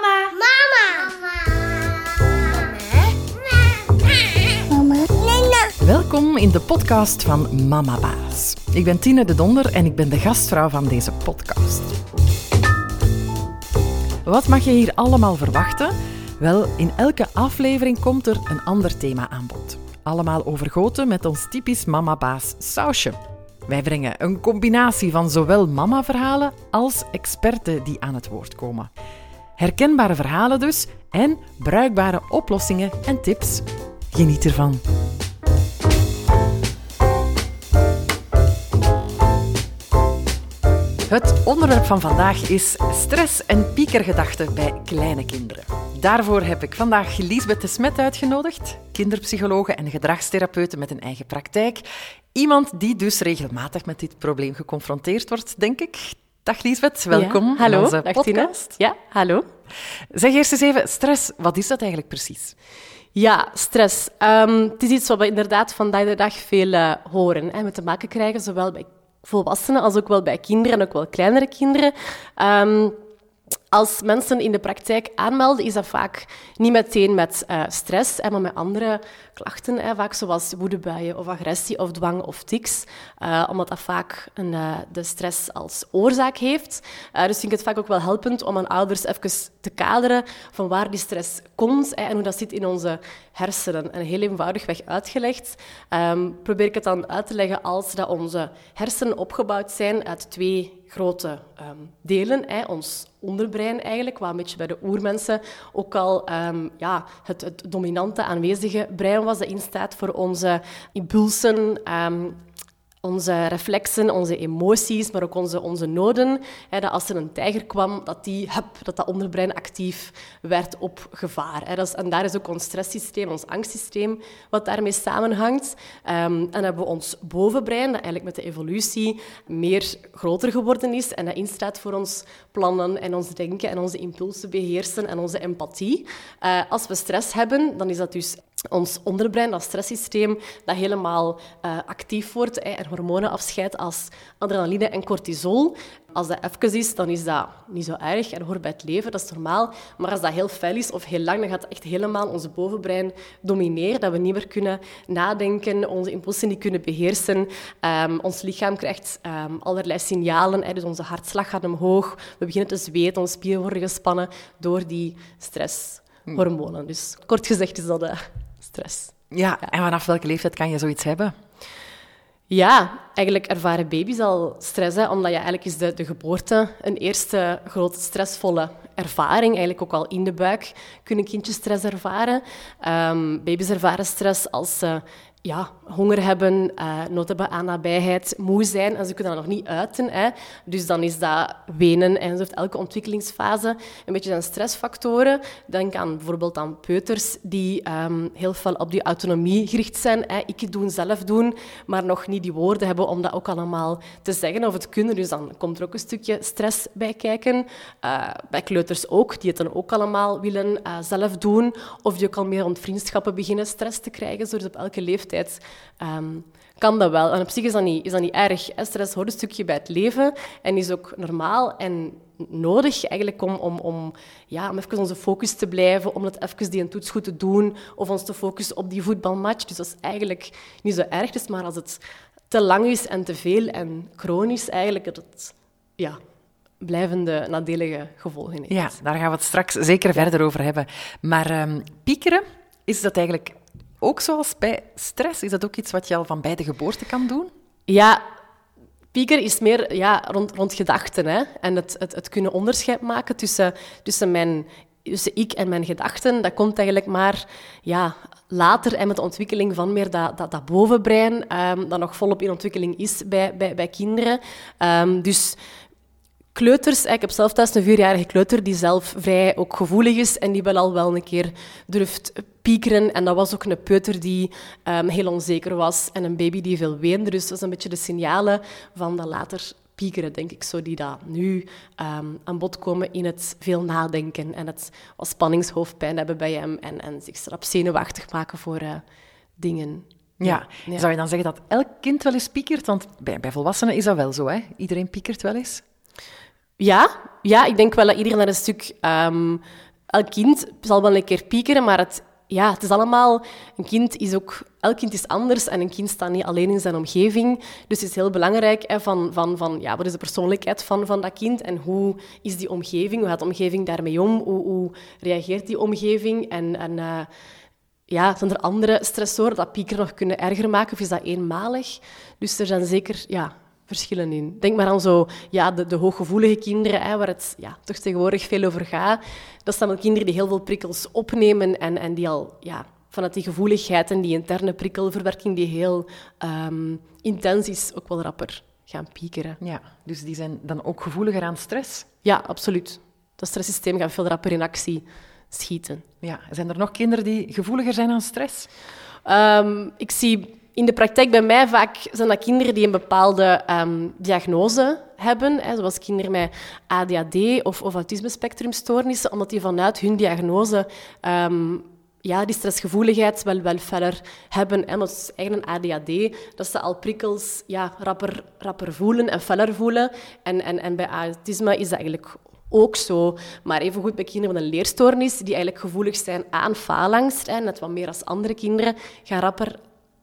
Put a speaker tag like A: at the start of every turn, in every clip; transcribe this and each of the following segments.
A: Mama. Mama.
B: Mama.
C: Welkom in de podcast van Mama Baas. Ik ben Tine de Donder en ik ben de gastvrouw van deze podcast. Wat mag je hier allemaal verwachten? Wel, in elke aflevering komt er een ander thema aan bod. Allemaal overgoten met ons typisch Mama Baas sausje. Wij brengen een combinatie van zowel mama-verhalen als experten die aan het woord komen. Herkenbare verhalen dus en bruikbare oplossingen en tips. Geniet ervan. Het onderwerp van vandaag is stress en piekergedachten bij kleine kinderen. Daarvoor heb ik vandaag Liesbeth de Smet uitgenodigd, kinderpsychologe en gedragstherapeute met een eigen praktijk. Iemand die dus regelmatig met dit probleem geconfronteerd wordt, denk ik. Dag Liesbeth, welkom
D: Ja, hallo,
C: in onze
D: dag
C: podcast.
D: Ja, hallo.
C: Zeg eerst eens even, stress, wat is dat eigenlijk precies?
D: Ja, stress. Ehm, het is iets wat we inderdaad vandaag de dag veel eh, horen. Hè, met te maken krijgen, zowel bij volwassenen als ook wel bij kinderen en ook wel kleinere kinderen. Ehm, als mensen in de praktijk aanmelden, is dat vaak niet meteen met eh, stress, hè, maar met andere klachten, hè, vaak zoals woedebuien of agressie of dwang of tics, eh, omdat dat vaak een, eh, de stress als oorzaak heeft. Dus vind ik het vaak ook wel helpend om aan ouders even te kaderen van waar die stress komt hè, en hoe dat zit in onze hersenen. En heel eenvoudigweg uitgelegd ehm, probeer ik het dan uit te leggen als dat onze hersenen opgebouwd zijn uit twee grote ehm, delen. Hè. Ons onderbrein eigenlijk, wat een beetje bij de oermensen ook al ehm, ja, het, het dominante aanwezige brein was, dat instaat voor onze impulsen, ehm, onze reflexen, onze emoties, maar ook onze, onze noden. Hè, dat als er een tijger kwam, dat die, hup, dat, dat onderbrein actief werd op gevaar. Hè. Dat en daar is ook ons stresssysteem, ons angstsysteem, wat daarmee samenhangt. Ehm, en hebben we ons bovenbrein, dat eigenlijk met de evolutie meer groter geworden is en dat instaat voor ons plannen en ons denken en onze impulsen beheersen en onze empathie. Eh, als we stress hebben, dan is dat dus ons onderbrein, dat stresssysteem, dat helemaal eh, actief wordt hè, hormonen afscheidt als adrenaline en cortisol. Als dat even is, dan is dat niet zo erg en hoort bij het leven, dat is normaal. Maar als dat heel fel is of heel lang, dan gaat het echt helemaal ons bovenbrein domineren, dat we niet meer kunnen nadenken, onze impulsen niet kunnen beheersen. Ehm, ons lichaam krijgt ehm, allerlei signalen, hè, dus onze hartslag gaat omhoog, we beginnen te zweten, onze spieren worden gespannen door die stresshormonen. Dus kort gezegd is dat... eh, stress.
C: Ja, en vanaf welke leeftijd kan je zoiets hebben?
D: Ja, eigenlijk ervaren baby's al stress, hè, omdat je eigenlijk is de, de geboorte een eerste grote stressvolle ervaring. Eigenlijk ook al in de buik kunnen kindjes stress ervaren. Ehm, baby's ervaren stress als ze ja, honger hebben, eh nood hebben aan nabijheid, moe zijn en ze kunnen dat nog niet uiten. Hè. Dus dan is dat wenen en zo heeft elke ontwikkelingsfase een beetje zijn stressfactoren. Denk aan bijvoorbeeld aan peuters die ehm, heel veel op die autonomie gericht zijn. Hè. Ik doen, zelf doen, maar nog niet die woorden hebben om dat ook allemaal te zeggen of het kunnen. Dus dan komt er ook een stukje stress bij kijken. Eh, bij kleuters ook, die het dan ook allemaal willen eh, zelf doen. Of die ook al meer rond vriendschappen beginnen stress te krijgen. Dus op elke leeftijd ehm, kan dat wel. En op zich is dat niet, is dat niet erg. Stress hoort een stukje bij het leven en is ook normaal en nodig eigenlijk om, om, om, ja, om even onze focus te blijven, om het even die een toets goed te doen of ons te focussen op die voetbalmatch. Dus dat is eigenlijk niet zo erg. Dus maar als het te lang is en te veel en chronisch, eigenlijk dat het ja, blijvende nadelige gevolgen heeft.
C: Ja, daar gaan we het straks zeker verder over hebben. Maar ehm, piekeren, is dat eigenlijk ook zoals bij stress? Is dat ook iets wat je al van bij de geboorte kan doen?
D: Ja, pieker is meer ja, rond, rond gedachten. Hè? En het, het, het kunnen onderscheid maken tussen, tussen, mijn, tussen ik en mijn gedachten. Dat komt eigenlijk maar ja, later en met de ontwikkeling van meer dat, dat, dat bovenbrein, ehm, dat nog volop in ontwikkeling is bij, bij, bij kinderen. Ehm, dus kleuters, ik heb zelf thuis een vierjarige kleuter die zelf vrij ook gevoelig is en die wel al wel een keer durft piekeren. En dat was ook een peuter die ehm, heel onzeker was en een baby die veel weende. Dus dat is een beetje de signalen van dat later piekeren, denk ik, zo, die dat nu ehm, aan bod komen in het veel nadenken en het wat spanningshoofdpijn hebben bij hem en, en zich strap zenuwachtig maken voor eh, dingen.
C: Ja.
D: Ja.
C: Zou je dan zeggen dat elk kind wel eens piekert? Want bij, bij volwassenen is dat wel zo, hè? Iedereen piekert wel eens.
D: Ja, ja, ik denk wel dat iedereen daar een stuk ehm, elk kind zal wel een keer piekeren, maar het, ja, het is allemaal... Een kind is ook... Elk kind is anders en een kind staat niet alleen in zijn omgeving. Dus het is heel belangrijk hè, van, van, van ja, wat is de persoonlijkheid van, van dat kind en hoe is die omgeving, hoe gaat de omgeving daarmee om, hoe, hoe reageert die omgeving en... en uh, ja, zijn er andere stressoren dat piekeren nog kunnen erger maken of is dat eenmalig? Dus er zijn zeker ja, verschillen in. Denk maar aan zo, ja, de, de hooggevoelige kinderen, hè, waar het ja, toch tegenwoordig veel over gaat. Dat zijn wel kinderen die heel veel prikkels opnemen en, en die al ja, vanuit die gevoeligheid en die interne prikkelverwerking die heel um, intens is, ook wel rapper gaan piekeren.
C: Ja, dus die zijn dan ook gevoeliger aan stress?
D: Ja, absoluut. Dat stresssysteem gaat veel rapper in actie schieten.
C: Ja, zijn er nog kinderen die gevoeliger zijn aan stress?
D: Um, ik zie in de praktijk bij mij vaak zijn dat kinderen die een bepaalde um, diagnose hebben, hè, zoals kinderen met ADHD of, of autisme-spectrumstoornissen, omdat die vanuit hun diagnose um, ja, die stressgevoeligheid wel, wel verder hebben. Hè, omdat ze eigen ADHD, dat ze al prikkels ja, rapper, rapper voelen en feller voelen. En, en, en bij autisme is dat eigenlijk ook zo. Maar evengoed bij kinderen met een leerstoornis, die eigenlijk gevoelig zijn aan faalangst, hè, net wat meer als andere kinderen, gaan rapper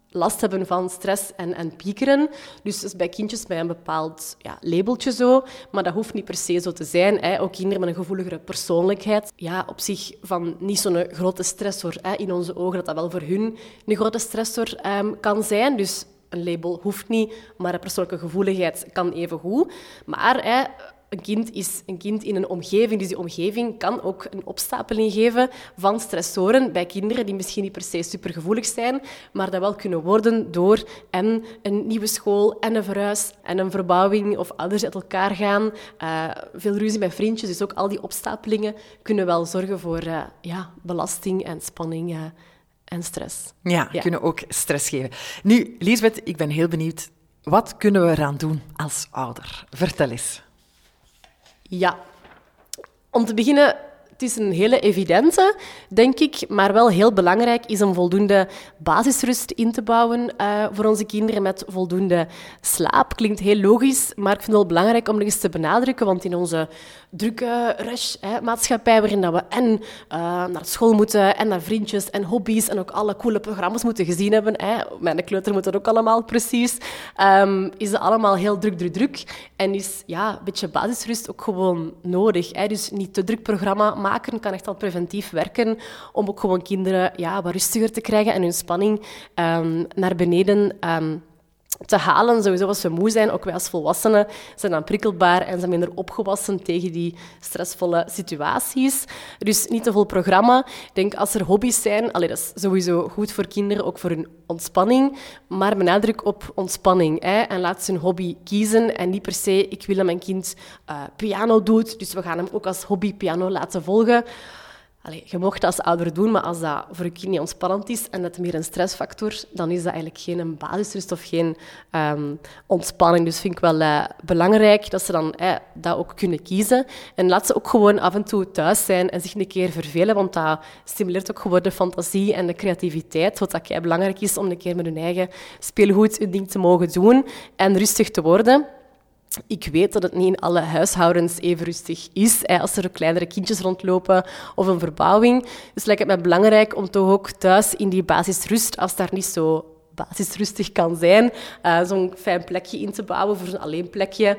D: last hebben van stress en, en piekeren. Dus, dus bij kindjes met een bepaald ja, labeltje zo, maar dat hoeft niet per se zo te zijn. Hè. Ook kinderen met een gevoeligere persoonlijkheid, ja, op zich van niet zo'n grote stressor hè, in onze ogen, dat dat wel voor hun een grote stressor um, kan zijn. Dus een label hoeft niet, maar een persoonlijke gevoeligheid kan even goed. Maar hè, een kind is een kind in een omgeving. Dus die omgeving kan ook een opstapeling geven van stressoren bij kinderen die misschien niet per se supergevoelig zijn, maar dat wel kunnen worden door en een nieuwe school en een verhuis en een verbouwing of ouders uit elkaar gaan. Uh, veel ruzie met vriendjes. Dus ook al die opstapelingen kunnen wel zorgen voor uh, ja, belasting en spanning. Uh, en stress.
C: Ja, ja, kunnen ook stress geven. Nu, Lisbeth, ik ben heel benieuwd. Wat kunnen we eraan doen als ouder? Vertel eens.
D: Ja. Om te beginnen, het is een hele evidente, denk ik, maar wel heel belangrijk is om voldoende basisrust in te bouwen uh, voor onze kinderen met voldoende slaap. Klinkt heel logisch, maar ik vind het wel belangrijk om nog eens te benadrukken, want in onze drukke rush-maatschappij, waarin dat we en uh, naar school moeten, en naar vriendjes, en hobby's, en ook alle coole programma's moeten gezien hebben, hè. mijn kleuter moet dat ook allemaal precies, um, is het allemaal heel druk, druk, druk. En is ja, een beetje basisrust ook gewoon nodig. Hè. Dus niet te druk programma maken kan echt al preventief werken om ook gewoon kinderen ja, wat rustiger te krijgen en hun spanning um, naar beneden um, te halen. Sowieso als ze moe zijn, ook wij als volwassenen, zijn dan prikkelbaar en zijn minder opgewassen tegen die stressvolle situaties. Dus niet te veel programma. Ik denk als er hobby's zijn, allee, dat is sowieso goed voor kinderen, ook voor hun ontspanning, maar benadruk op ontspanning. Hè, en laat ze hun hobby kiezen en niet per se, ik wil dat mijn kind uh, piano doet, dus we gaan hem ook als hobby piano laten volgen. Allee, je mocht dat als ouder doen, maar als dat voor je kind niet ontspannend is en dat meer een stressfactor, dan is dat eigenlijk geen basisrust of geen um, ontspanning. Dus vind ik wel uh, belangrijk dat ze dan eh, dat ook kunnen kiezen. En laat ze ook gewoon af en toe thuis zijn en zich een keer vervelen, want dat stimuleert ook gewoon de fantasie en de creativiteit, wat dat belangrijk is om een keer met hun eigen speelgoed hun ding te mogen doen en rustig te worden. Ik weet dat het niet in alle huishoudens even rustig is, als er kleinere kindjes rondlopen of een verbouwing. Dus lijkt het mij belangrijk om toch ook thuis in die basisrust, als daar niet zo basisrustig kan zijn, uh, zo'n fijn plekje in te bouwen voor een alleen plekje,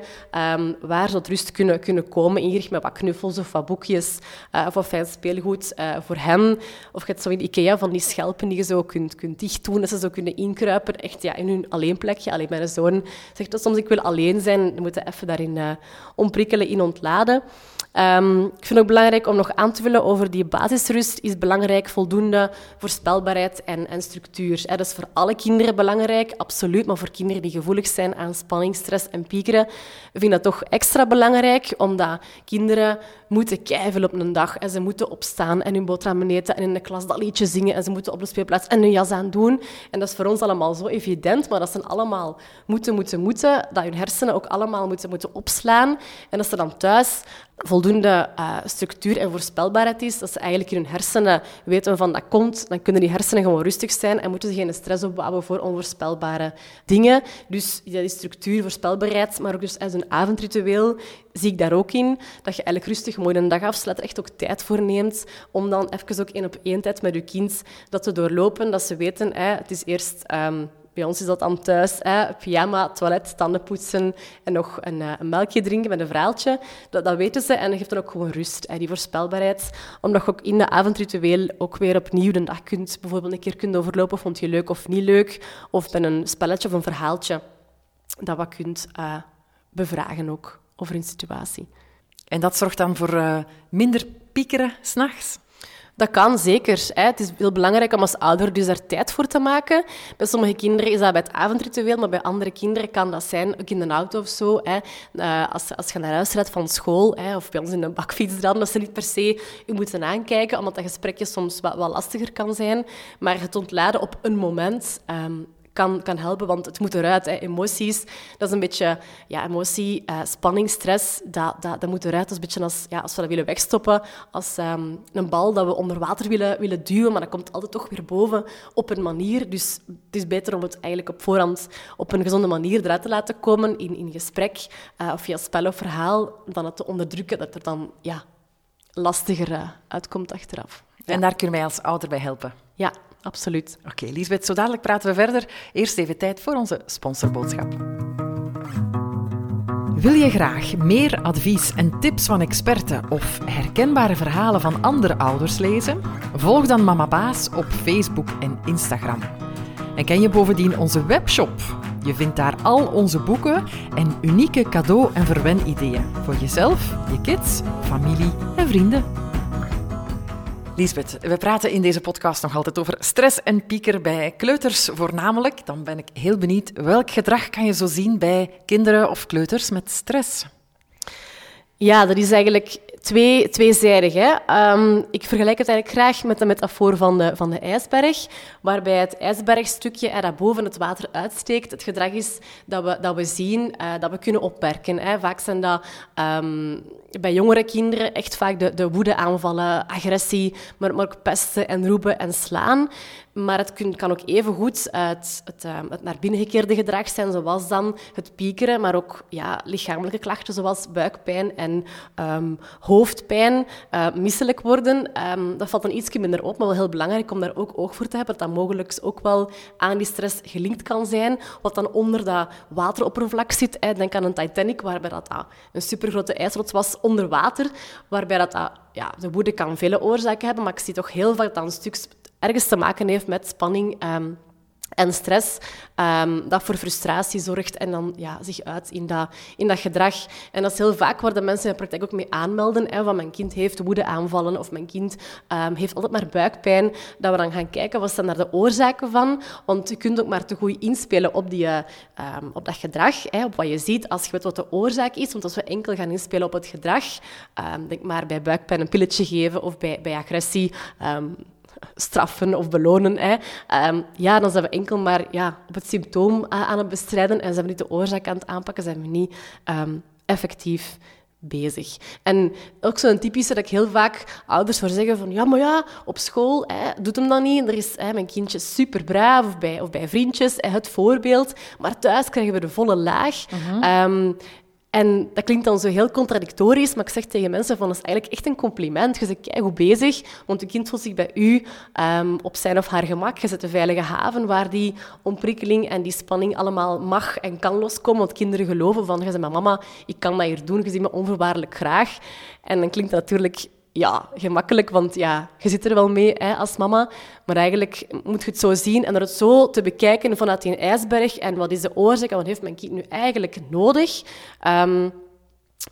D: um, waar ze rust kunnen, kunnen komen, ingericht met wat knuffels of wat boekjes uh, of wat fijn speelgoed uh, voor hen. Of je hebt zo in Ikea van die schelpen die je zo kunt, kunt dicht doen, dat ze zo kunnen inkruipen, echt ja, in hun alleen plekje. Alleen mijn zoon zegt dat soms, ik wil alleen zijn, we moeten even daarin omprikkelen, in ontladen. Um, ik vind het ook belangrijk om nog aan te vullen over die basisrust. Is belangrijk voldoende voorspelbaarheid en, en structuur. Dat is voor alle kinderen belangrijk, absoluut. Maar voor kinderen die gevoelig zijn aan spanning, stress en piekeren, vind ik dat toch extra belangrijk. Omdat kinderen moeten keivelen op een dag. En ze moeten opstaan en hun boterham eten en in de klas dat liedje zingen. En ze moeten op de speelplaats en hun jas aan doen. En dat is voor ons allemaal zo evident. Maar dat zijn allemaal moeten, moeten, moeten. Dat hun hersenen ook allemaal moeten, moeten opslaan. En dat ze dan thuis voldoende uh, structuur en voorspelbaarheid is, dat ze eigenlijk in hun hersenen weten van dat komt, dan kunnen die hersenen gewoon rustig zijn en moeten ze geen stress opbouwen voor onvoorspelbare dingen. Dus dat is structuur, voorspelbaarheid, maar ook dus als een avondritueel zie ik daar ook in, dat je eigenlijk rustig mooi een dag afsluit, er echt ook tijd voor neemt om dan even ook één op één tijd met je kind dat te doorlopen, dat ze weten, hè, het is eerst... Um, bij ons is dat dan thuis. Hè, pyjama, toilet, tanden poetsen en nog een, uh, een, melkje drinken met een verhaaltje. Dat, dat weten ze en dat geeft dan ook gewoon rust, hè, die voorspelbaarheid. Omdat je ook in de avondritueel ook weer opnieuw de dag kunt, bijvoorbeeld een keer kunt overlopen. Vond je leuk of niet leuk? Of met een spelletje of een verhaaltje dat wat kunt uh, bevragen ook over een situatie.
C: En dat zorgt dan voor uh, minder piekeren s'nachts?
D: Dat kan zeker. Hè. Het is heel belangrijk om als ouder dus daar tijd voor te maken. Bij sommige kinderen is dat bij het avondritueel, maar bij andere kinderen kan dat zijn, ook in de auto of zo. Hè. Uh, als, als je naar huis rijdt van school, hè, of bij ons in een bakfiets dan, dat ze niet per se u moeten aankijken, omdat dat gesprekje soms wat, wat lastiger kan zijn. Maar het ontladen op een moment um, kan, kan helpen, want het moet eruit. Hè. Emoties, dat is een beetje ja, emotie, uh, spanning, stress, dat, dat, dat moet eruit. Dat is een beetje als, ja, als we dat willen wegstoppen, als um, een bal dat we onder water willen, willen duwen, maar dat komt altijd toch weer boven op een manier. Dus het is beter om het eigenlijk op voorhand op een gezonde manier eruit te laten komen in, in gesprek uh, of via spel of verhaal, dan het te onderdrukken, dat er dan ja, lastiger uh, uitkomt achteraf.
C: Ja. En daar kunnen wij als ouder bij helpen.
D: Ja, absoluut.
C: Oké, okay, Lisbeth, zo dadelijk praten we verder. Eerst even tijd voor onze sponsorboodschap. Wil je graag meer advies en tips van experten of herkenbare verhalen van andere ouders lezen? Volg dan Mama Baas op Facebook en Instagram. En ken je bovendien onze webshop? Je vindt daar al onze boeken en unieke cadeau- en verwen-ideeën voor jezelf, je kids, familie en vrienden. Lisbeth, we praten in deze podcast nog altijd over stress en pieker bij kleuters voornamelijk. Dan ben ik heel benieuwd, welk gedrag kan je zo zien bij kinderen of kleuters met stress?
D: Ja, dat is eigenlijk twee, tweezijdig. Hè? Um, ik vergelijk het eigenlijk graag met de metafoor van de, van de ijsberg, waarbij het ijsbergstukje er boven het water uitsteekt, het gedrag is dat we, dat we zien, uh, dat we kunnen opmerken. Hè? Vaak zijn dat um, bij jongere kinderen echt vaak de, de woede aanvallen, agressie, maar, maar ook pesten en roepen en slaan. Maar het kan ook even goed uit het, uh, het, naar binnen gekeerde gedrag zijn, zoals dan het piekeren, maar ook ja, lichamelijke klachten zoals buikpijn en um, hoofdpijn, uh, misselijk worden. Um, dat valt dan iets minder op, maar wel heel belangrijk om daar ook oog voor te hebben, dat dat mogelijk ook wel aan die stress gelinkt kan zijn, wat dan onder dat wateroppervlak zit. Denk aan een Titanic, waarbij dat, een supergrote ijsrots was onder water, waarbij dat, ja, de woede kan vele oorzaken hebben, maar ik zie toch heel vaak dat een stuk ergens te maken heeft met spanning um, en stress, um, dat voor frustratie zorgt en dan ja, zich uit in dat, in dat gedrag. En dat is heel vaak waar mensen in de praktijk ook mee aanmelden, hè, van mijn kind heeft woede aanvallen of mijn kind um, heeft altijd maar buikpijn, dat we dan gaan kijken, wat zijn daar de oorzaken van? Want je kunt ook maar te goed inspelen op, die, um, op dat gedrag, hè, op wat je ziet, als je weet wat de oorzaak is. Want als we enkel gaan inspelen op het gedrag, denk maar bij buikpijn een pilletje geven of bij, bij agressie straffen of belonen. Hè. Um, ja, dan zijn we enkel maar ja, op het symptoom aan het bestrijden en zijn we niet de oorzaak aan het aanpakken, zijn we niet um, effectief bezig. En ook zo'n typische dat ik heel vaak ouders voor zeggen van ja, maar ja, op school hè, doet hem dat niet. Er is hè, mijn kindje super braaf of bij, of bij vriendjes, hè, het voorbeeld. Maar thuis krijgen we de volle laag. Uh -huh. um, en dat klinkt dan zo heel contradictorisch, maar ik zeg tegen mensen van, dat is eigenlijk echt een compliment. Je bent goed bezig, want je kind voelt zich bij u um, op zijn of haar gemak. Je zet een veilige haven waar die ontprikkeling en die spanning allemaal mag en kan loskomen. Want kinderen geloven van, je zegt, mama, ik kan dat hier doen, je ziet me onvoorwaardelijk graag. En dan klinkt dat natuurlijk ja, gemakkelijk, want ja, je zit er wel mee hè, als mama. Maar eigenlijk moet je het zo zien en door het zo te bekijken vanuit die ijsberg en wat is de oorzaak en wat heeft mijn kind nu eigenlijk nodig, um,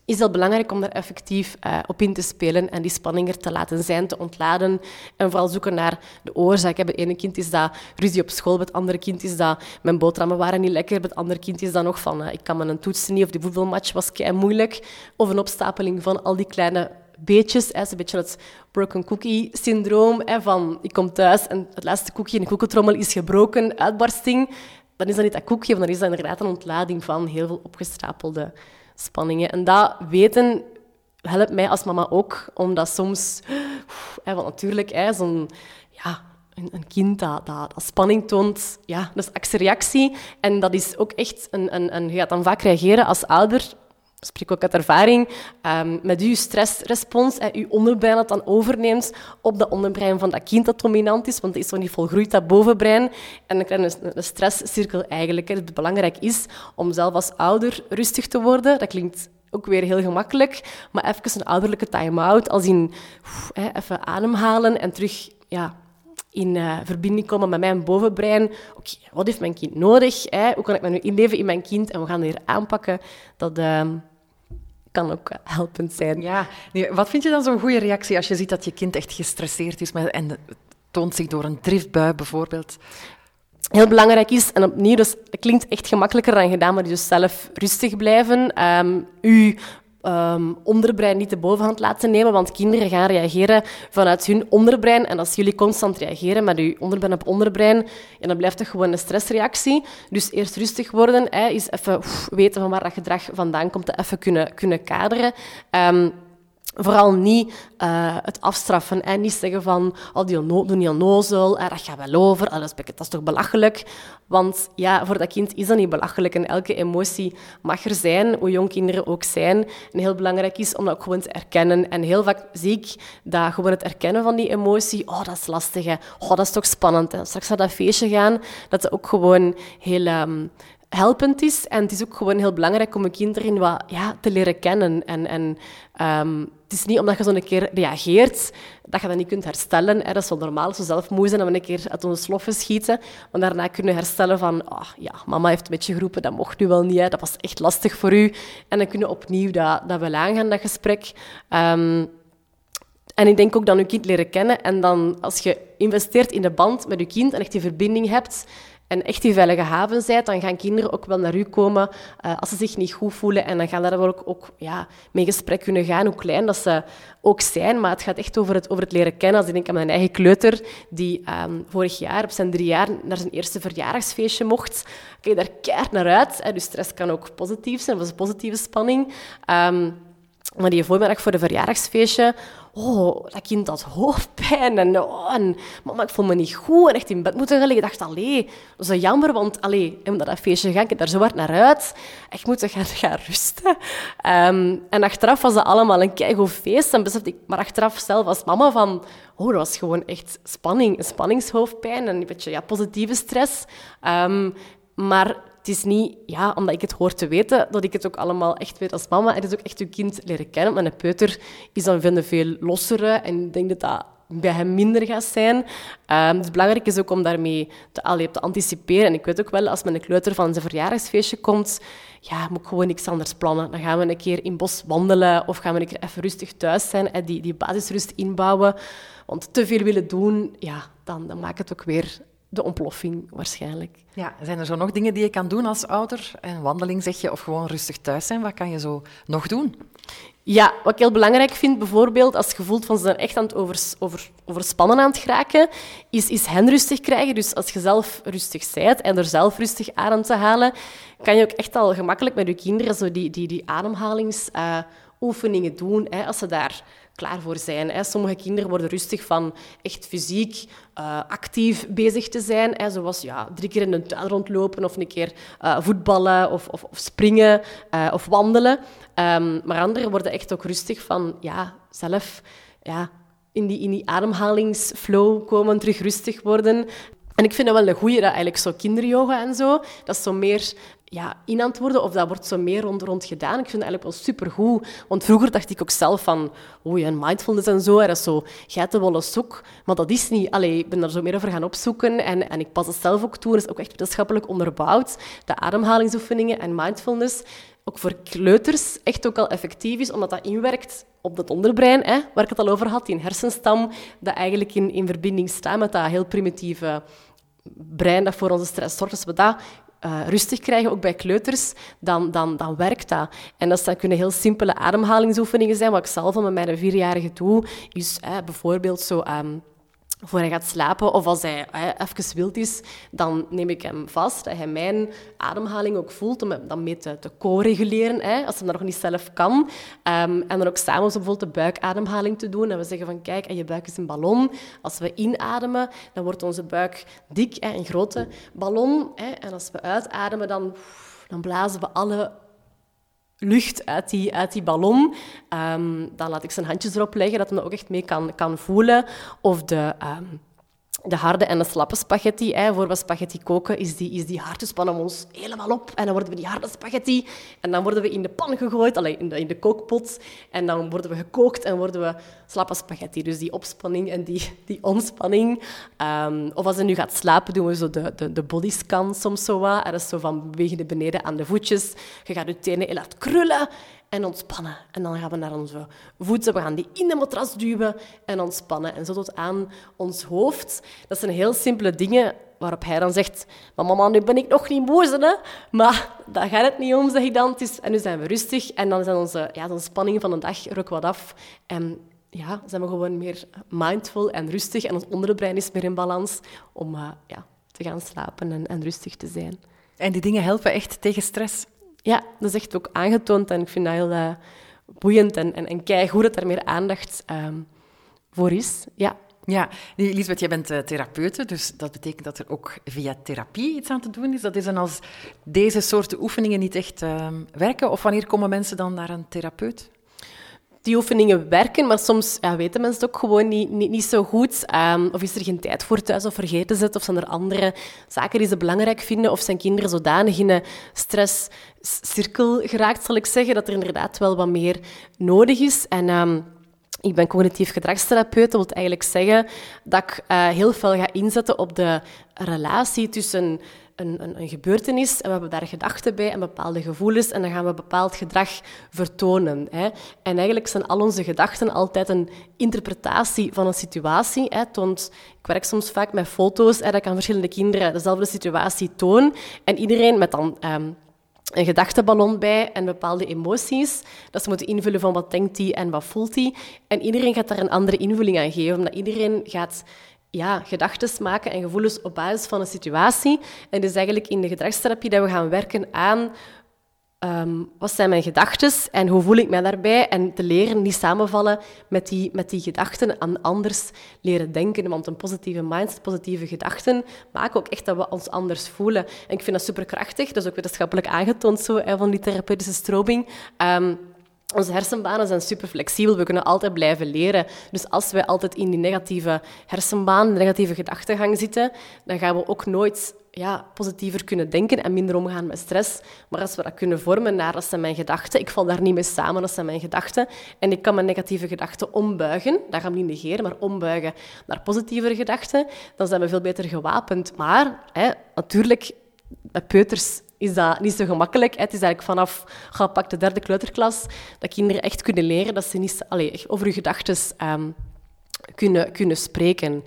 D: is het belangrijk om daar effectief uh, op in te spelen en die spanning er te laten zijn, te ontladen en vooral zoeken naar de oorzaak. Bij het ene kind is dat ruzie op school, bij het andere kind is dat mijn boterhammen waren niet lekker, bij het andere kind is dat nog van uh, ik kan mijn toetsen niet of die voetbalmatch was kei moeilijk of een opstapeling van al die kleine beetjes. Een beetje het broken cookie syndroom. Hè, van ik kom thuis en het laatste koekje in de koekentrommel is gebroken, uitbarsting. Dan is dat niet dat koekje, maar dan is dat inderdaad een ontlading van heel veel opgestapelde spanningen. En dat weten helpt mij als mama ook, omdat soms... Hè, want natuurlijk, hè, zo'n... Ja, een, kind dat, dat, dat, spanning toont, ja, dat is actiereactie. En dat is ook echt... Een, een, een, je gaat dan vaak reageren als ouder spreek ook uit ervaring, um, met uw stressrespons en uw onderbrein dat dan overneemt op dat onderbrein van dat kind dat dominant is, want het is nog niet volgroeid, dat bovenbrein. En dan krijg je een, stresscirkel eigenlijk. Het belangrijk is om zelf als ouder rustig te worden. Dat klinkt ook weer heel gemakkelijk, maar even een ouderlijke time-out, als in even ademhalen en terug ja, in uh, verbinding komen met mijn bovenbrein. Oké, wat heeft mijn kind nodig? Hè? Hoe kan ik me nu inleven in mijn kind? En we gaan hier aanpakken. Dat uh, kan ook helpend zijn.
C: Ja, nee, wat vind je dan zo'n goede reactie als je ziet dat je kind echt gestresseerd is met, en toont zich door een driftbui bijvoorbeeld?
D: Heel belangrijk is, en opnieuw, dus het klinkt echt gemakkelijker dan gedaan, maar dus zelf rustig blijven. Um, u um, onderbrein niet de bovenhand laten nemen, want kinderen gaan reageren vanuit hun onderbrein. En als jullie constant reageren met je onderbrein op onderbrein, ja, dan blijft het gewoon een stressreactie. Dus eerst rustig worden, hè, is even weten van waar dat gedrag vandaan komt, even kunnen, kunnen kaderen. Um, Vooral niet uh, het afstraffen en niet zeggen van oh, die onnozel, uh, dat gaat wel over, oh, dat, is, toch belachelijk. Want ja, voor dat kind is dat niet belachelijk en elke emotie mag er zijn, hoe jong kinderen ook zijn. En heel belangrijk is om dat ook gewoon te erkennen. En heel vaak zie ik dat gewoon het erkennen van die emotie, oh, dat is lastig, hè. Oh, dat is toch spannend. Hè. Straks naar dat feestje gaan, dat ze ook gewoon heel... Um, helpend is. En het is ook gewoon heel belangrijk om een kind erin wat, ja, te leren kennen. En, en um, het is niet omdat je zo een keer reageert, dat je dat niet kunt herstellen. Hè. Dat is wel normaal, zo zelf moe zijn en we een keer uit onze sloffen schieten. Maar daarna kunnen herstellen van, oh, ja, mama heeft een beetje geroepen, dat mocht nu wel niet, dat was echt lastig voor u. En dan kunnen we opnieuw dat, dat wel aangaan, dat gesprek. Um, en ik denk ook dat je kind leren kennen. En dan, als je investeert in de band met je kind en echt die verbinding hebt, en echt die veilige haven zijt, dan gaan kinderen ook wel naar u komen uh, als ze zich niet goed voelen. En dan gaan daar ook, ook ja, mee gesprek kunnen gaan, hoe klein dat ze ook zijn. Maar het gaat echt over het, over het leren kennen. Als ik denk aan mijn eigen kleuter, die um, vorig jaar op zijn drie jaar naar zijn eerste verjaardagsfeestje mocht. Kijk daar keihard naar uit. Hè. Dus stress kan ook positief zijn, dat was een positieve spanning. Um, maar die voormiddag voor de verjaardagsfeestje, oh, dat kind had hoofdpijn en, oh, en mama, ik voel me niet goed en echt in bed moeten liggen. Ik dacht, allee, dat is jammer, want allee, omdat dat feestje ga ik daar zo hard naar uit. Ik moet gaan, gaan rusten. Um, en achteraf was dat allemaal een keigoed feest. En besefte ik, maar achteraf zelf als mama van, oh, dat was gewoon echt spanning, een spanningshoofdpijn en een beetje ja, positieve stress. Um, maar het is niet, ja, omdat ik het hoor te weten, dat ik het ook allemaal echt weet als mama. Het is ook echt je kind leren kennen. Mijn peuter is dan vinden veel lossere en ik denk dat dat bij hem minder gaat zijn. Um, dus belangrijk is ook om daarmee te, allee, te anticiperen. En ik weet ook wel, als mijn kleuter van zijn verjaardagsfeestje komt, ja, moet ik gewoon niks anders plannen. Dan gaan we een keer in het bos wandelen of gaan we een keer even rustig thuis zijn en die, die basisrust inbouwen. Want te veel willen doen, ja, dan, dan maakt het ook weer de ontploffing waarschijnlijk.
C: Ja, zijn er zo nog dingen die je kan doen als ouder? Een wandeling zeg je, of gewoon rustig thuis zijn. Wat kan je zo nog doen?
D: Ja, wat ik heel belangrijk vind, bijvoorbeeld als je voelt van ze zijn echt aan het over, over, overspannen aan het geraken, is, is hen rustig krijgen. Dus als je zelf rustig bent en er zelf rustig adem te halen, kan je ook echt al gemakkelijk met je kinderen zo die, die, die ademhalingsoefeningen uh, doen. Hè, als ze daar klaar voor zijn. Hè. Sommige kinderen worden rustig van echt fysiek uh, actief bezig te zijn. Hè. Zoals ja, drie keer in de tuin rondlopen of een keer uh, voetballen of, of, of springen uh, of wandelen. Um, maar anderen worden echt ook rustig van ja, zelf ja, in, die, in die ademhalingsflow komen, terug rustig worden. En ik vind dat wel een goeie, dat eigenlijk zo kinderyoga en zo, dat is zo meer ja, inantwoorden of dat wordt zo meer rond, rond gedaan. Ik vind het eigenlijk wel supergoed. Want vroeger dacht ik ook zelf van, oh ja, mindfulness en zo, dat is zo geitenwolle zoek. Maar dat is niet. Allee, ik ben daar zo meer over gaan opzoeken en, en ik pas het zelf ook toe. Dat is ook echt wetenschappelijk onderbouwd. De ademhalingsoefeningen en mindfulness ook voor kleuters echt ook al effectief is, omdat dat inwerkt op dat onderbrein, hè, waar ik het al over had, die hersenstam, dat eigenlijk in, in verbinding staat met dat heel primitieve brein dat voor onze stress zorgt. Als we dat uh, rustig krijgen, ook bij kleuters, dan, dan, dan werkt dat. En dat kunnen heel simpele ademhalingsoefeningen zijn. Wat ik zelf al met mijn vierjarige doe, is bijvoorbeeld zo... Um, voor hij gaat slapen. Of als hij hè, even wild is, dan neem ik hem vast, dat hij mijn ademhaling ook voelt, om hem dan mee te, co-reguleren, hè, als hij dat nog niet zelf kan. Ehm, en dan ook samen bijvoorbeeld de buikademhaling te doen. En we zeggen van, kijk, je buik is een ballon. Als we inademen, dan wordt onze buik dik, hè, een grote ballon. Hè. En als we uitademen, dan, dan blazen we alle lucht uit die, uit die ballon. Um, dan laat ik zijn handjes erop leggen, dat hij ook echt mee kan, kan voelen. Of de, um, de harde en de slappe spaghetti. Hè. Voor we spaghetti koken, is die, is die spannen ons helemaal op. En dan worden we die harde spaghetti. En dan worden we in de pan gegooid, alleen in de, in de kookpot. En dan worden we gekookt en worden we slappe spaghetti. Dus die opspanning en die, die ontspanning. Um, of als je nu gaat slapen, doen we zo de, de, de bodyscan soms zo wat. Er is zo van bewegen beneden aan de voetjes. Je gaat je tenen heel hard krullen en ontspannen. En dan gaan we naar onze voeten, we gaan die in de matras duwen en ontspannen. En zo tot aan ons hoofd. Dat zijn heel simpele dingen waarop hij dan zegt, maar mama, nu ben ik nog niet boos, hè? Maar daar gaat het niet om, zeg ik dan. Is, en nu zijn we rustig en dan zijn onze, ja, spanningen van de dag ook wat af. En ja, zijn we gewoon meer mindful en rustig en ons onderbrein is meer in balans om uh, ja, te gaan slapen en, en rustig te zijn.
C: En die dingen helpen echt tegen stress?
D: Ja, dat is echt ook aangetoond en ik vind dat heel uh, boeiend en, en, goed dat er meer aandacht um, voor is. Ja.
C: Ja, jij bent uh, therapeute, dus dat betekent dat er ook via therapie iets aan te doen is. Dat is dan als deze soorten oefeningen niet echt uh, werken, of wanneer komen mensen dan naar een therapeut?
D: Die oefeningen werken, maar soms ja, weten mensen het ook gewoon niet, niet, niet zo goed. Um, of is er geen tijd voor thuis, of vergeten ze het, of zijn er andere zaken die ze belangrijk vinden, of zijn kinderen zodanig in een stresscirkel geraakt, zal ik zeggen, dat er inderdaad wel wat meer nodig is. En... Um, ik ben cognitief gedragstherapeut. Dat wil eigenlijk zeggen dat ik uh, heel veel ga inzetten op de relatie tussen een, een, een, gebeurtenis en we hebben daar gedachten bij en bepaalde gevoelens en dan gaan we bepaald gedrag vertonen. Hè. En eigenlijk zijn al onze gedachten altijd een interpretatie van een situatie. Hè. Ik werk soms vaak met foto's, hè, dat kan verschillende kinderen dezelfde situatie tonen en iedereen met dan... Um, een gedachteballon bij en bepaalde emoties. Dat ze moeten invullen van wat denkt hij en wat voelt hij. En iedereen gaat daar een andere invulling aan geven, omdat iedereen gaat ja, gedachten maken en gevoelens op basis van een situatie. En dus eigenlijk in de gedragstherapie dat we gaan werken aan um, wat zijn mijn gedachten en hoe voel ik mij daarbij en te leren niet samenvallen met die, met die gedachten en anders leren denken. Want een positieve mindset, positieve gedachten maken ook echt dat we ons anders voelen. En ik vind dat superkrachtig. Dat is ook wetenschappelijk aangetoond zo, van die therapeutische strobing. Um, onze hersenbanen zijn super flexibel, we kunnen altijd blijven leren. Dus als wij altijd in die negatieve hersenbaan, de negatieve gedachtegang zitten, dan gaan we ook nooit ja, positiever kunnen denken en minder omgaan met stress. Maar als we dat kunnen vormen naar, dat zijn mijn gedachten, ik val daar niet mee samen, dat zijn mijn gedachten, en ik kan mijn negatieve gedachten ombuigen, dat gaan we niet negeren, maar ombuigen naar positievere gedachten, dan zijn we veel beter gewapend. Maar hè, natuurlijk, bij peuters is dat niet zo gemakkelijk. Het is eigenlijk vanaf, pak de derde kleuterklas, dat kinderen echt kunnen leren dat ze niet over hun gedachten um, kunnen, kunnen spreken.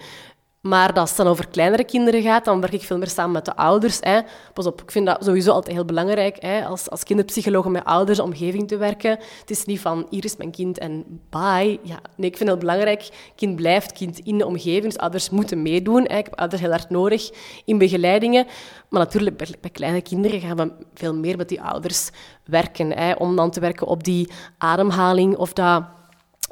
D: Maar als het dan over kleinere kinderen gaat, dan werk ik veel meer samen met de ouders. Hè. Pas op, ik vind dat sowieso altijd heel belangrijk, hè, als, als kinderpsycholoog met ouders, omgeving te werken. Het is niet van, hier is mijn kind en bye. Ja, nee, ik vind het heel belangrijk, kind blijft kind in de omgeving. Dus ouders moeten meedoen. Ik heb ouders heel hard nodig in begeleidingen. Maar natuurlijk, bij, bij kleine kinderen gaan we veel meer met die ouders werken. Hè, om dan te werken op die ademhaling of dat,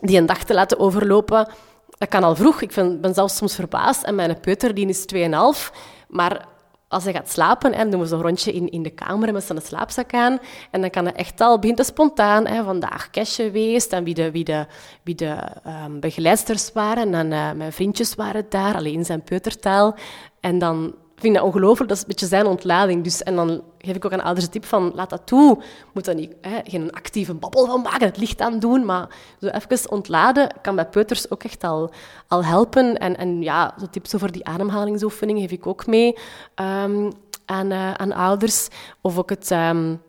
D: die een dag te laten overlopen dat kan al vroeg. Ik vind, ben zelfs soms verbaasd. En mijn peuter die is 2,5. Maar als hij gaat slapen, en doen we zo'n rondje in, in de kamer met zijn slaapzak aan. En dan kan hij echt al beginnen spontaan. Hè, vandaag cashje geweest en wie de, wie de, wie de um, begeleidsters waren. En uh, mijn vriendjes waren daar, alleen in zijn peutertaal. En dan ik vind dat ongelooflijk. Dat is een beetje zijn ontlading. Dus, en dan geef ik ook aan ouders de tip van, laat dat toe. Moet dat niet, geen actieve babbel van maken, het licht aan doen. Maar zo even ontladen kan bij peuters ook echt al, al helpen. En, en ja, zo tips over die ademhalingsoefening geef ik ook mee aan, uh, aan ouders. Of ook het... Um,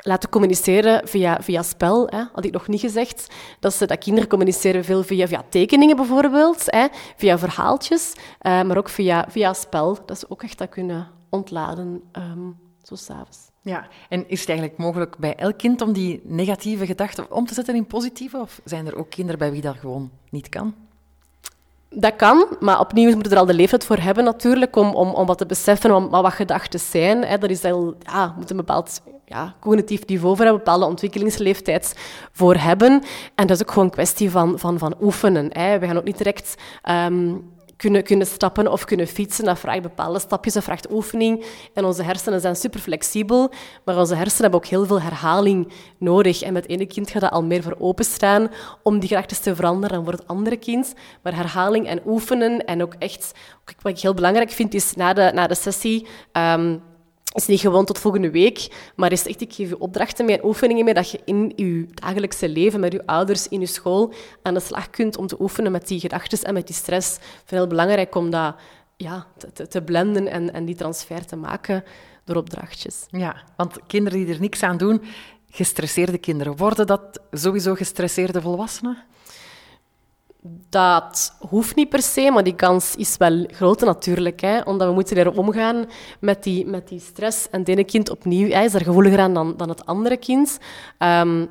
D: laten communiceren via, via spel, hè, had ik nog niet gezegd. Dat, ze, dat kinderen communiceren veel via, via tekeningen bijvoorbeeld, hè, via verhaaltjes, uh, maar ook via, via spel. Dat ze ook echt dat kunnen ontladen, um, zo s'avonds.
C: Ja, en is het eigenlijk mogelijk bij elk kind om die negatieve gedachten om te zetten in positieve? Of zijn er ook kinderen bij wie dat gewoon niet kan?
D: Dat kan, maar opnieuw moet je er al de leeftijd voor hebben natuurlijk, om, om, om wat te beseffen om, wat gedachten zijn. Hè. Dat is al, ja, moet een bepaald ja, cognitief niveau voor een bepaalde ontwikkelingsleeftijd voor hebben. En dat is ook gewoon een kwestie van, van, van oefenen. Hè. We gaan ook niet direct... ehm, kunnen, kunnen stappen of kunnen fietsen. Dat vraagt bepaalde stapjes, dat vraagt oefening. En onze hersenen zijn super flexibel, maar onze hersenen hebben ook heel veel herhaling nodig. En met het ene kind gaat dat al meer voor openstaan om die gedachten te veranderen dan voor het andere kind. Maar herhaling en oefenen en ook echt... Wat ik heel belangrijk vind, is na de, na de sessie... ehm, is niet gewoon tot volgende week, maar is echt, ik geef je opdrachten mee en oefeningen mee dat je in je dagelijkse leven met je ouders in je school aan de slag kunt om te oefenen met die gedachten en met die stress. Ik vind het heel belangrijk om dat ja, te, te, blenden en, en die transfer te maken door opdrachtjes.
C: Ja, want kinderen die er niks aan doen, gestresseerde kinderen, worden dat sowieso gestresseerde volwassenen?
D: Dat hoeft niet per se, maar die kans is wel groot natuurlijk. Hè? Omdat we moeten leren omgaan met die, met die stress. En het ene kind opnieuw hè, is er gevoeliger aan dan, dan het andere kind. Ehm,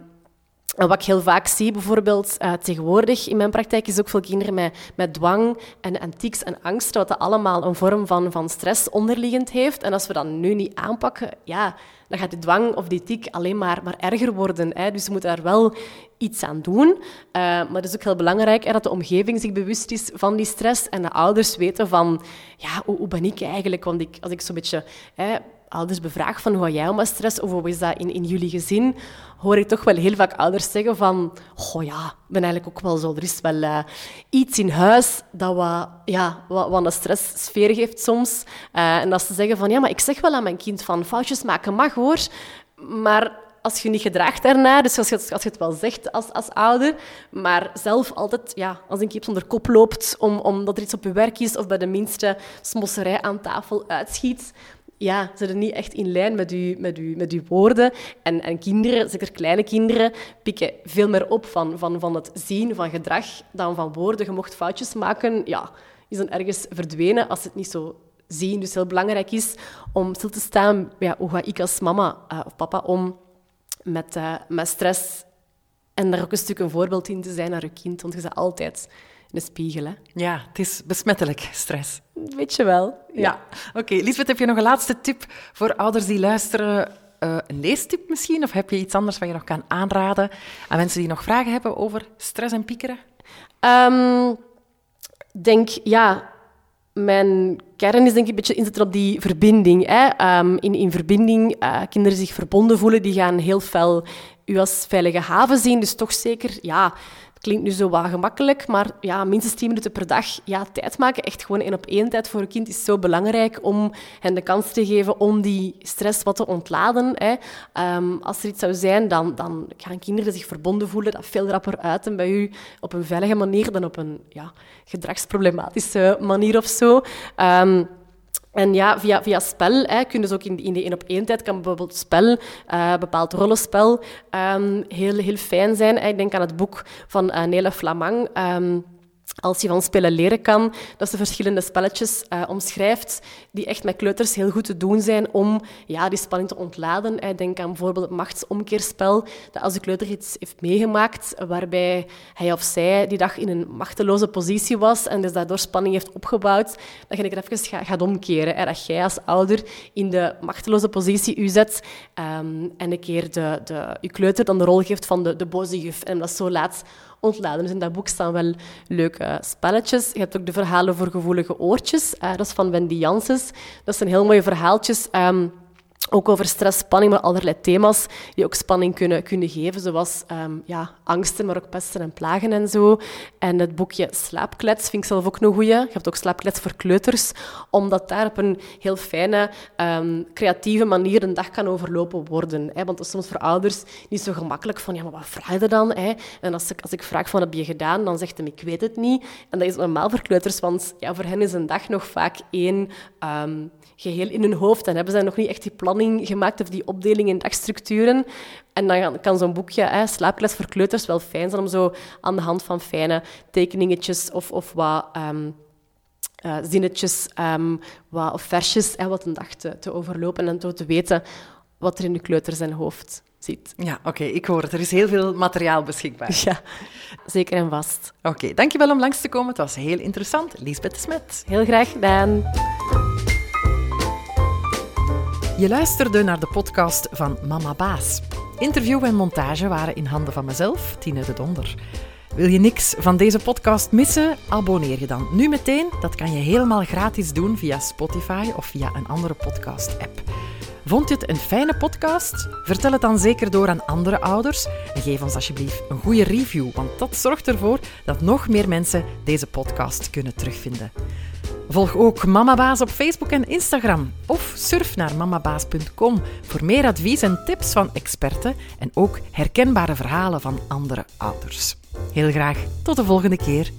D: en wat ik heel vaak zie, bijvoorbeeld uh, tegenwoordig in mijn praktijk, is ook veel kinderen met, met dwang en, en tics en angst, wat dat allemaal een vorm van, van stress onderliggend heeft. En als we dat nu niet aanpakken, ja, dan gaat die dwang of die tic alleen maar, maar erger worden. Hè. Dus we moeten daar wel iets aan doen. Uh, maar het is ook heel belangrijk dat de omgeving zich bewust is van die stress en de ouders weten van, ja, hoe, ben ik eigenlijk? Want ik, als ik zo'n beetje... Hè, ouders bevraag van hoe jij om met stress of hoe is dat in, in jullie gezin, hoor ik toch wel heel vaak ouders zeggen van oh ja, ik ben eigenlijk ook wel zo. Er is wel uh, iets in huis dat wat, ja, wat, wat een stresssfeer geeft soms. Uh, en dat ze zeggen van ja, maar ik zeg wel aan mijn kind van foutjes maken mag hoor, maar als je niet gedraagt daarna, dus als je, als je het wel zegt als, als ouder, maar zelf altijd, ja, als een kip zonder kop loopt, om, omdat er iets op je werk is of bij de minste smosserij aan tafel uitschiet, ja, ze zijn niet echt in lijn met uw, met met woorden. En, en kinderen, zeker kleine kinderen, pikken veel meer op van, van, van het zien van gedrag dan van woorden. Je mocht foutjes maken, ja, is dan ergens verdwenen als het niet zo zien. Dus heel belangrijk is om stil te staan, ja, hoe ga ik als mama uh, of papa om met, uh, met stress en daar ook een stuk een voorbeeld in te zijn naar je kind, want je bent altijd een spiegel. Hè?
C: Ja, het is besmettelijk, stress.
D: Weet je wel.
C: Ja. ja. Oké, okay. Lisbeth, heb je nog een laatste tip voor ouders die luisteren? Uh, een leestip misschien? Of heb je iets anders wat je nog kan aanraden aan mensen die nog vragen hebben over stress en piekeren?
D: Um, denk, ja, mijn kern is denk ik een beetje inzetten op die verbinding. Hè. Um, in, in verbinding, uh, kinderen zich verbonden voelen, die gaan heel fel u als veilige haven zien. Dus toch zeker, ja, klinkt nu zo wat gemakkelijk, maar ja, minstens 10 minuten per dag ja, tijd maken, echt gewoon één op één tijd voor een kind, is zo belangrijk om hen de kans te geven om die stress wat te ontladen. Hè. Um, als er iets zou zijn, dan, dan gaan kinderen zich verbonden voelen, dat veel rapper uiten bij u op een veilige manier dan op een ja, gedragsproblematische manier of zo. Um, en ja, via, via spel hè, dus ook in, in de één op één tijd kan bijvoorbeeld spel, uh, bepaald rollenspel, um, heel, heel fijn zijn. Ik denk aan het boek van uh, Nele Flamang. Um, als je van spelen leren kan, dat ze verschillende spelletjes uh, omschrijft die echt met kleuters heel goed te doen zijn om ja, die spanning te ontladen. Ik denk aan bijvoorbeeld het machtsomkeerspel, dat als de kleuter iets heeft meegemaakt waarbij hij of zij die dag in een machteloze positie was en dus daardoor spanning heeft opgebouwd, dat je er even gaat omkeren. Hè, dat jij als ouder in de machteloze positie u zet um, en een keer de, de, je kleuter dan de rol geeft van de, de boze juf en dat zo laat ontladen. Dus in dat boek staan wel leuke spelletjes. Je hebt ook de verhalen voor gevoelige oortjes. Uh, dat is van Wendy Janssens. Dat zijn heel mooie verhaaltjes. Um, ook over stress, spanning, maar allerlei thema's die ook spanning kunnen, kunnen geven, zoals um, ja, angsten, maar ook pesten en plagen en zo. En het boekje Slaapklets vind ik zelf ook een goeie. Je hebt ook Slaapklets voor kleuters, omdat daar op een heel fijne, um, creatieve manier een dag kan overlopen worden. Hè? Want dat is soms voor ouders niet zo gemakkelijk van, ja, maar wat vraag je dan? Hè? En als ik, als ik vraag van, heb je gedaan? Dan zegt hij, ik weet het niet. En dat is normaal voor kleuters, want ja, voor hen is een dag nog vaak één... Um, geheel in hun hoofd en hebben ze nog niet echt die planning gemaakt of die opdeling in dagstructuren. En dan kan zo'n boekje, hè, Slaaples voor kleuters, wel fijn zijn om zo aan de hand van fijne tekeningetjes of, of wat... Um, uh, zinnetjes um, wat, of versjes wat een dag te, te overlopen en te, te weten wat er in de kleuter zijn hoofd ziet.
C: Ja, oké, ik hoor het. Er is heel veel materiaal beschikbaar.
D: Ja, zeker en vast.
C: Oké, dankjewel om langs te komen. Het was heel interessant. Lisbeth de Smet.
D: Heel graag gedaan.
C: Je luisterde naar de podcast van Mama Baas. Interview en montage waren in handen van mezelf, Tine de Donder. Wil je niks van deze podcast missen? Abonneer je dan nu meteen. Dat kan je helemaal gratis doen via Spotify of via een andere podcast-app. Vond je het een fijne podcast? Vertel het dan zeker door aan andere ouders en geef ons alsjeblieft een goede review, want dat zorgt ervoor dat nog meer mensen deze podcast kunnen terugvinden. Volg ook Mamabaas op Facebook en Instagram of surf naar mamabaas.com voor meer advies en tips van experten en ook herkenbare verhalen van andere ouders. Heel graag tot de volgende keer.